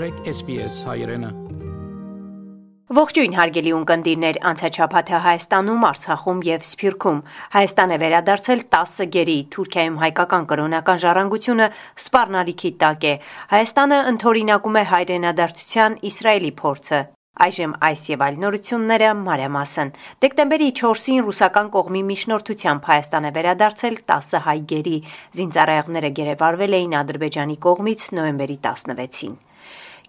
մտրեք SPS հայրենը։ Ողջույն հարգելի ունկնդիրներ, անցաչափաթը Հայաստանում, Արցախում եւ Սփյուռքում։ Հայաստան է վերադարձել 10 գերի Թուրքիայում հայկական կրոնական ժառանգությունը սպառնալիքի տակ է։ Հայաստանը ընթորինակում է հայրենադարձության Իսրայելի փորձը։ Այժմ այս եւ այլ նորությունները մանրամասն։ Դեկտեմբերի 4-ին ռուսական կողմի միջնորդությամբ Հայաստան է վերադարձել 10 հայ գերի։ Զինծառայողները գերեվարվել էին Ադրբեջանի կողմից նոյեմբերի 16-ին։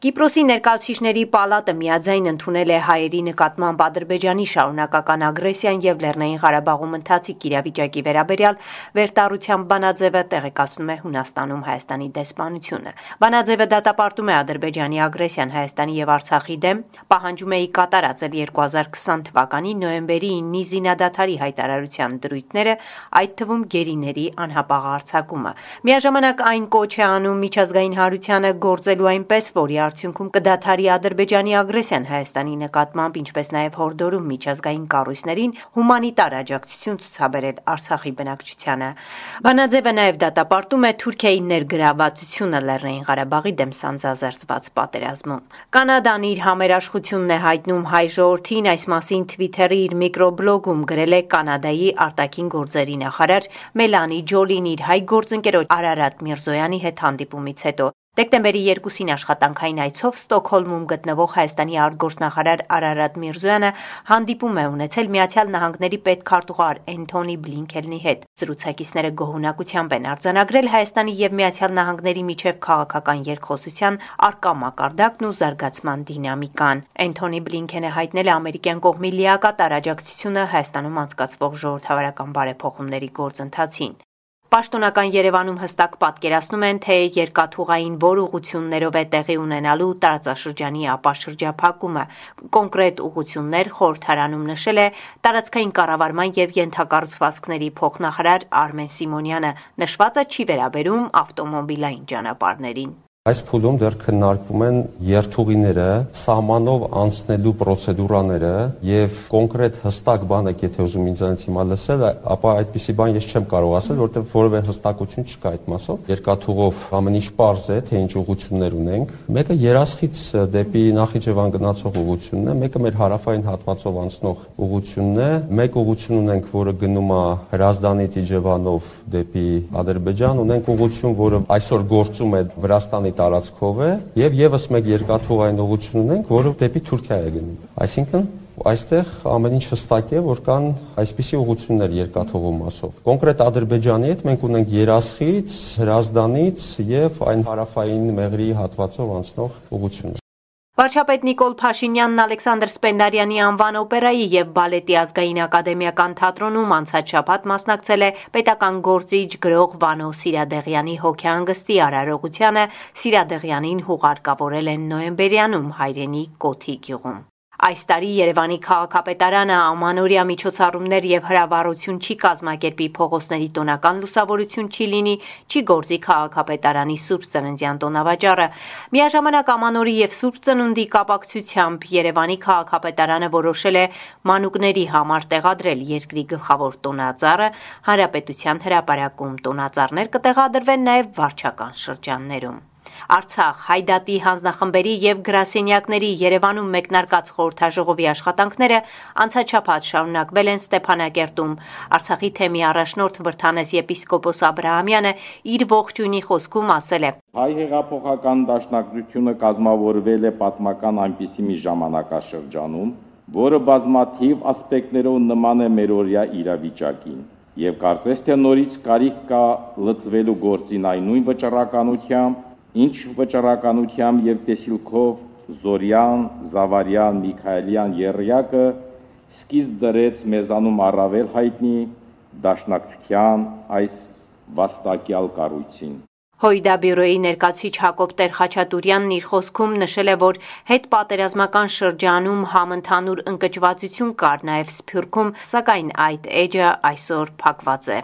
Կիպրոսի ներկայացուցիչների պալատը միաձայն ընդունել է հայերի նկատմամբ Ադրբեջանի շարունակական ագրեսիան եւ Լեռնային Ղարաբաղում ընթացիկ իրավիճակի վերաբերյալ վերտառության բանաձևը տեղեկացնում է Հունաստանում Հայաստանի դեսպանությունը։ Բանաձևը դատապարտում է Ադրբեջանի ագրեսիան Հայաստանի եւ Արցախի դեմ, պահանջում է կատարածել 2020 թվականի նոյեմբերի 9-ի զինադատարի հայտարարության դրույթները, այդ թվում գերիների անհապաղ արձակումը։ Միաժամանակ այն կոչ է անում միջազգային հարությանը գործելու այնպես, որի արդյունքում կդադարի Ադրբեջանի ագրեսիան Հայաստանի նկատմամբ, ինչպես նաև հորդորում միջազգային կառույցներին հումանիտար աջակցություն ցուցաբերել Արցախի բնակչությանը։ Բանաձևը նաև դատապարտում է Թուրքիայի ներգրավվածությունը Լեռնային Ղարաբաղի դեմ սանձազերծված պատերազմում։ Կանադան իր համերաշխությունն է հայտնում հայ ժողովրդին այս մասին Twitter-ի իր միկրոբլոգում գրել է Կանադայի արտաքին գործերի նախարար Մելանի Ջոլին իր հայ գործընկերոջ Արարատ Միրզոյանի հետ հանդիպումից հետո Դեկտեմբերի 2-ին աշխատանքային այցով Ստոկհոլմում գտնվող Հայաստանի արտգործնախարար Արարատ Միրզոյանը հանդիպում է ունեցել Միացյալ Նահանգների պետքարտուղար Էնթոնի Բլինքենի հետ։ Զրուցակիցները գոհունակությամբ են արձանագրել Հայաստանի եւ Միացյալ Նահանգների միջև քաղաքական երկխոսության արկա մակարդակն ու զարգացման դինամիկան։ Էնթոնի Բլինքենը հայտնել է ամերիկյան կողմի լիակատար աջակցությունը Հայաստանում անցկացվող ժողովրդավարական բարեփոխումների գործընթացին։ Պաշտոնական Երևանում հստակ պատկերացնում են, թե երկաթուղային որ ուղություններով է տեղի ունենալու տարածաշրջանի ապաշրջափակումը։ Կոնկրետ ուղություններ խորհրդարանում նշել է տարածքային կառավարման եւ յենթակառուցվածքների փոխնախարար Արմեն Սիմոնյանը։ Նշվածը չի վերաբերում ավտոմոբիլային ճանապարհներին։ Այս փուլում դեռ քննարկվում են երթուղիները, սահմանով անցնելու պրոցեդուրաները եւ կոնկրետ հստակ բան եք եթե ուզում ինձանից հիմա լսել, ապա այդպիսի բան ես չեմ կարող ասել, որովհետեւ որևէ հստակություն չկա այդ մասով։ Երկաթուղով ամեն ինչ པարզ է, թե ինչ ուղություններ ունենք։ Մեկը երասխից դեպի Նախիջևան գնացող ուղությունն է, մեկը մեր հարավային հատվածով անցնող ուղությունն է։ Մեկ ուղություն ունենք, որը գնում է Հրազդանից Իջևանով դեպի Ադրբեջան, ունենք ուղություն, որը այսօր գործում է Վրաստանի Հայաստանի տարածքով է եւ եւս մեկ երկաթուղային ուղություն ունենք, որը դեպի Թուրքիա է գնում։ Այսինքն այստեղ ամեն ինչ հստակ է, որ կան այսպիսի ուղություններ երկաթուղու մասով։ Կոնկրետ Ադրբեջանի հետ մենք ունենք Երասխից, Հրազդանից եւ այն հարավային Մեղրի հատվածով անցնող ուղություններ։ Վարչապետ Նիկոլ Փաշինյանն Ալեքսանդր Սպենդարյանի անվան օպերայի եւ բալետի ազգային ակադեմիական թատրոնում անցած շաբաթ մասնակցել է պետական գործիչ գրող Վանո Սիրադեղյանի հոգեհանգստի արարողությանը Սիրադեղյանին հուղարկավորել են նոյեմբերյանում հայրենի Կոթի գյուղում։ Այս տարի Երևանի քաղաքապետարանը ամանորյա միջոցառումներ եւ հրավառություն չի կազմակերպի փողոցների տոնական լուսավորություն չի լինի, չի գործի քաղաքապետարանի Սուրբ Ծննդյան տոնավաճառը։ Միաժամանակ ամանորի եւ Սուրբ Ծնունդի կապակցությամբ Երևանի քաղաքապետարանը որոշել է մանուկների համար տեղադրել երկրի գլխավոր տոնածառը, հանրապետության հրապարակում տոնածառներ կտեղադրվեն նաեւ վարչական շրջաններում։ Արցախ Հայդատի հանձնախմբերի եւ գրասենյակների Երևանում մեկնարկած խորհրդաժողովի աշխատանքները անցաչափած շարունակվել են Ստեփանակերտում։ Արցախի թեմի առաջնորդ Վրթանես եպիսկոպոս Աբ รา համյանը իր ողջույնի խոսքում ասել է. Հայ հեղափոխական դաշնակցությունը կազմավորվել է պատմական այնպիսի մի ժամանակաշրջանում, որը բազմաթիվ ասպեկտներով նման է մերօրյա իրավիճակին եւ կարծես թե նորից կարիք կա լծվելու գործին այն նույն վճռականությամբ, ինչ վճռականությամբ եւ տեսիլքով Զորյան, Զավարյան, Միքայելյան երրյակը սկիզբ դրեց մեզանում առավել հայտնի դաշնակցության այս վաստակյալ կառույցին։ Հույդա բյուրոյի ներկայացուցիչ Հակոբ Տեր-Խաչատուրյանն իր խոսքում նշել է, որ հետ պատերազմական շրջանում համընդհանուր ընկճվածություն կար նաև Սփյուռքում, սակայն այդ էջը այսօր փակված է։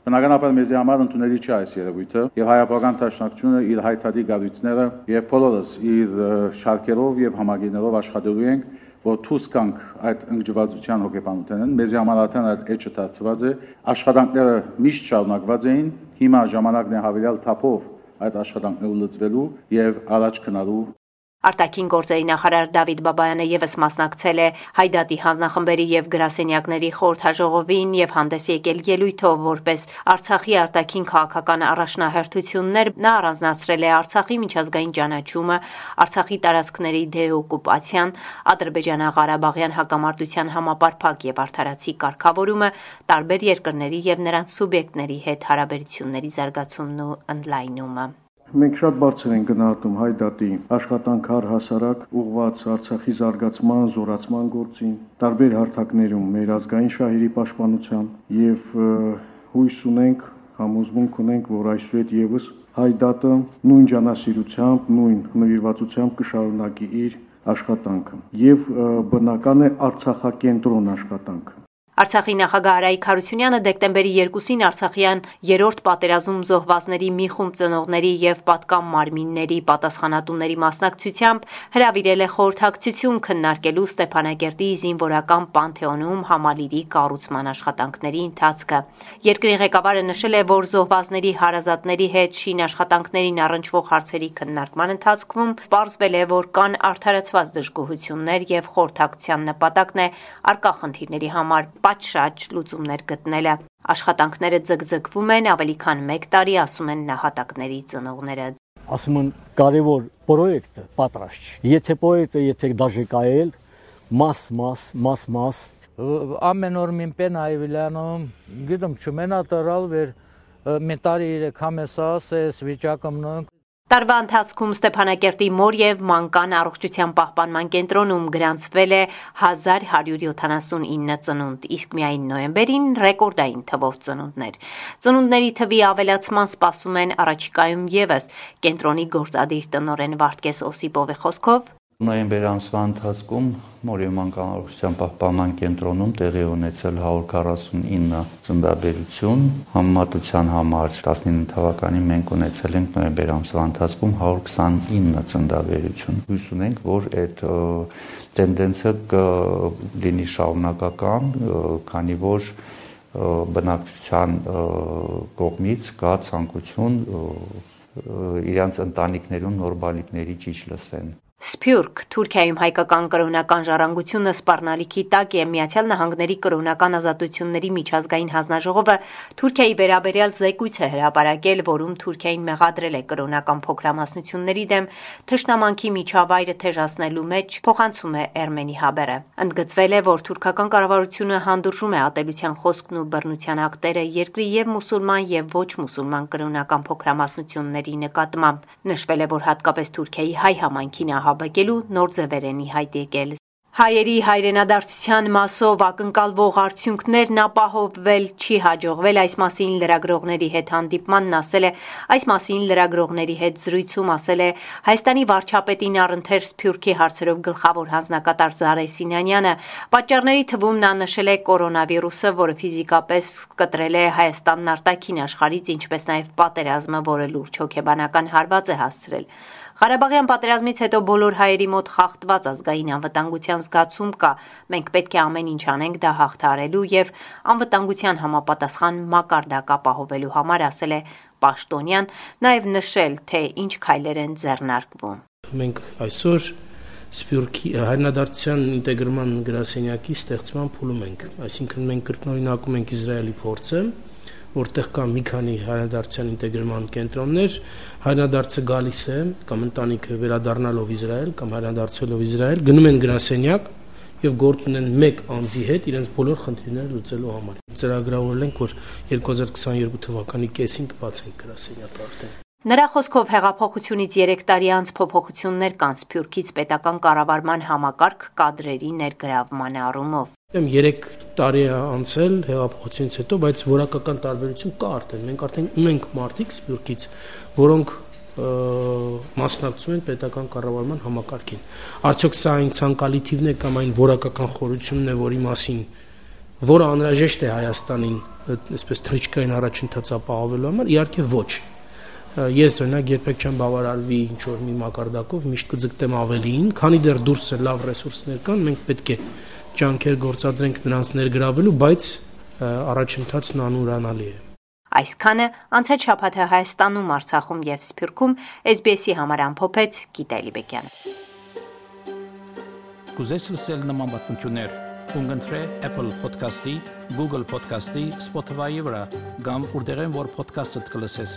Բնականաբար մեզ համար ընդունելի չէ այս երևույթը եւ հայապական տաշնակցությունը իր հայտարարի գառույցները եւ բոլորս իր շարքերով եւ համագիներով աշխատելու ենք որ ցույց կանք այդ ընկճվածության հոգեբանութենն մեզ համար արդեն այդ էջը դարձված է աշխատանքները միշտ շարունակված էին հիմա ժամանակն է հավելյալ թափով այդ աշխատանքները լծվելու եւ առաջ գնալու Արտաքին գործերի նախարար Դավիթ Բաբայանը եւս մասնակցել է Հայդատի հանձնախմբերի եւ գրասենյակների խորհրդաժողովին եւ հանդես եկել ելույթով որպես Արցախի արտաքին քաղաքական առաջնահերթություններ նա առանձնացրել է Արցախի միջազգային ճանաչումը, Արցախի տարածքների դեօկուպացիան, Ադրբեջանա-Ղարաբաղյան հակամարտության համապարփակ եւ արդարացի կարգավորումը, տարբեր երկրների եւ նրանց սուբյեկտների հետ հարաբերությունների զարգացումն ու ընդլայնումը։ Մենք շատ բարձր ենք գնահատում Հայդատի աշխատանքը առհասարակ ուղղված Արցախի զարգացման, զորացման գործին, տարբեր հարթակներում մեր ազգային շահերի պաշտպանության եւ հույս ունենք, համոզմունք ունենք, որ այսուհետ եւս Հայդատը նույն ջանասիրությամբ, նույն նվիրվածությամբ կշարունակի իր աշխատանքը եւ բնական է Արցախակենտրոն աշխատանքը Արցախի նախագահ Արայիկ Հարությունյանը դեկտեմբերի 2-ին Արցախյան երրորդ պատերազմում զոհվածների մի խումբ ծնողների եւ պատկամ մարմինների պատասխանատուների մասնակցությամբ հրավիրել է խորհրդակցություն քննարկելու Ստեփանագերտի զինվորական Պանթեոնում համալիրի կառուցման աշխատանքների ընթացքը։ Երկրի ղեկավարը նշել է, որ զոհվածների հարազատների հետ շին աշխատանքներին առնչվող հարցերի քննարկման ընթացքում պարզվել է, որ կան արդարացված դժգոհություններ եւ խորհրդակցության նպատակն է արկա խնդիրների համար պատշաճ լուծումներ գտնելը։ Աշխատանքները ձգձգվում են ավելի քան 1 տարի, ասում են նահատակների ծնողները։ Ասում են կարևոր պրոյեկտը պատրաստ չի։ Եթե պրոյեկտը եթե դաժե կայել, մաս մաս մաս մաս ամեն օր մին պեն այվիլանում գիտեմ չմենա տրալ վեր մի տարի երեք համեսաս էս վիճակումն Տարվա ընթացքում Ստեփանակերտի մոր եւ մանկան առողջության պահպանման կենտրոնում գրանցվել է 1179 ծնունդ, իսկ միայն նոյեմբերին ռեկորդային թվով ծնունդներ։ Ծնունդների թվի ավելացման սպասում են առաջիկայում եւս։ Կենտրոնի գործադիր տնօրեն Վարդգես Օսիպովի խոսքով Նոյեմբեր ամսվա ընթացքում Մորիման կանորոշության պահպանման կենտրոնում տեղի ունեցել 149 ծնդաբերություն, համեմատության համար 19 թվականին մենք ունեցել ենք նոյեմբեր ամսվա ընթացքում 129 ծնդաբերություն։ Հույս ունենք, որ այդ տենդենսը կլինի շարունակական, քանի որ բնակչության կողմից կա ցանկություն իրանց ընտանիքներում նոր բալիկների ճիչ լսեն։ Սփյուռք Թուրքիայում հայկական կրոնական ժառանգությունը սպառնալիքի տակ է Միացյալ Նահանգների կրոնական ազատությունների միջազգային հանձնաժողովը Թուրքիայի վերաբերյալ զեկույց է հրապարակել, որում Թուրքիային մեղադրել է կրոնական փոքրամասնությունների դեմ թշնամանքի միջավայրը թեժացնելու մեջ փոխանցում է Էրմենի հաբերը։ Ընդգծվել է, որ թուրքական կառավարությունը հանդուրժում է ատելության խոսքն ու բռնության ակտերը երկրի եւ մուսուլման եւ ոչ մուսուլման կրոնական փոքրամասնությունների նկատմամբ։ Նշվել է, որ հատկապես Թուրքիայի հայ համայնքին ահաբեկելու նոր ձևեր են ի հայտ եկել։ Հայերի հայրենադարձության մասով ակնկալվող արդյունքներն ապահովվել չի հաջողվել այս մասին լրագրողների հետ հանդիպմանն ասել է այս մասին լրագրողների հետ զրույցում ասել է Հայաստանի վարչապետին առընթեր Սփյուռքի հարցերով գլխավոր հանձնակատար Զարե Սինանյանը պատճառների թվում նա նշել է կորոնավիրուսը, որը ֆիզիկապես կտրել է Հայաստանն արտաքին աշխարհից, ինչպես նաև պատերազմը, որը լուրջ հոգեբանական հարված է հասցրել։ Ղարաբաղյան պատերազմից հետո բոլոր հայերի մոտ խախտված ազգային անվտանգության զգացում կա։ Մենք պետք է ամեն ինչ անենք դա հաղթարելու եւ անվտանգության համապատասխան մակարդակ ապահովելու համար, ասել է Պաշտոնյան, նաեւ նշել, թե ինչ քայլեր են ձեռնարկվում։ Մենք այսօր Սպյուրքի հայրենադարձության ինտեգրման գրասենյակի ստեղծման փուլում ենք, այսինքն մենք կրկնօրինակում ենք Իսրայելի փորձը, որտեղ կա մի քանի հայրենադարձության ինտեգրման կենտրոններ, հայրենադարձը գալիս է կամ ընտանիքը վերադառնալով Իսրայել կամ հայրենադարձելով Իսրայել, գնում են գրասենյակ եւ գործ ունեն մեկ անձի հետ իրենց բոլոր խնդիրները լուծելու համար։ Ծրագրավորել ենք, որ 2022 թվականի կեսին կբացենք գրասենյակը արդեն։ Նրա խոսքով հեղափոխությունից 3 տարի անց փոփոխություններ կան Սփյուռքից պետական կառավարման համակարգ կադրերի ներգրավման առումով։ Եմ 3 տարի է անցել հեղափոխությունից հետո, բայց որակական տարբերություն կա արդեն։ Մենք արդեն ունենք մարտիկ Սփյուռքից, որոնք մասնակցում են պետական կառավարման համակարգին։ Արդյոք սա այն ցանկալի թիվն է կամ այն որակական խորությունն է, որի մասին որը անհրաժեշտ է Հայաստանին, այսպես թրիչկային առաջընթաց ապահովելու համար, իհարկե ոչ ես օրինակ երբեք չեմ բավարարվի ինչ որ մի մակարդակով միշտ կձգտեմ ավելին, քանի դեռ դուրս է լավ ռեսուրսներ կան, մենք պետք է ջանքեր գործադրենք նրանց ներգրավելու, բայց առաջընթացն անուրանալի է։ Այսքանը անցած շաբաթը Հայաստանում, Արցախում եւ Սփյուռքում SBS-ի համար ամփոփեց Գիտալի Բեկյանը։ Կուզես լսել նման բանություններ, կընտրե Apple Podcast-ի, Google Podcast-ի, Spotify-ի վրա, կամ որտեղեն որ podcast-ը կլսես։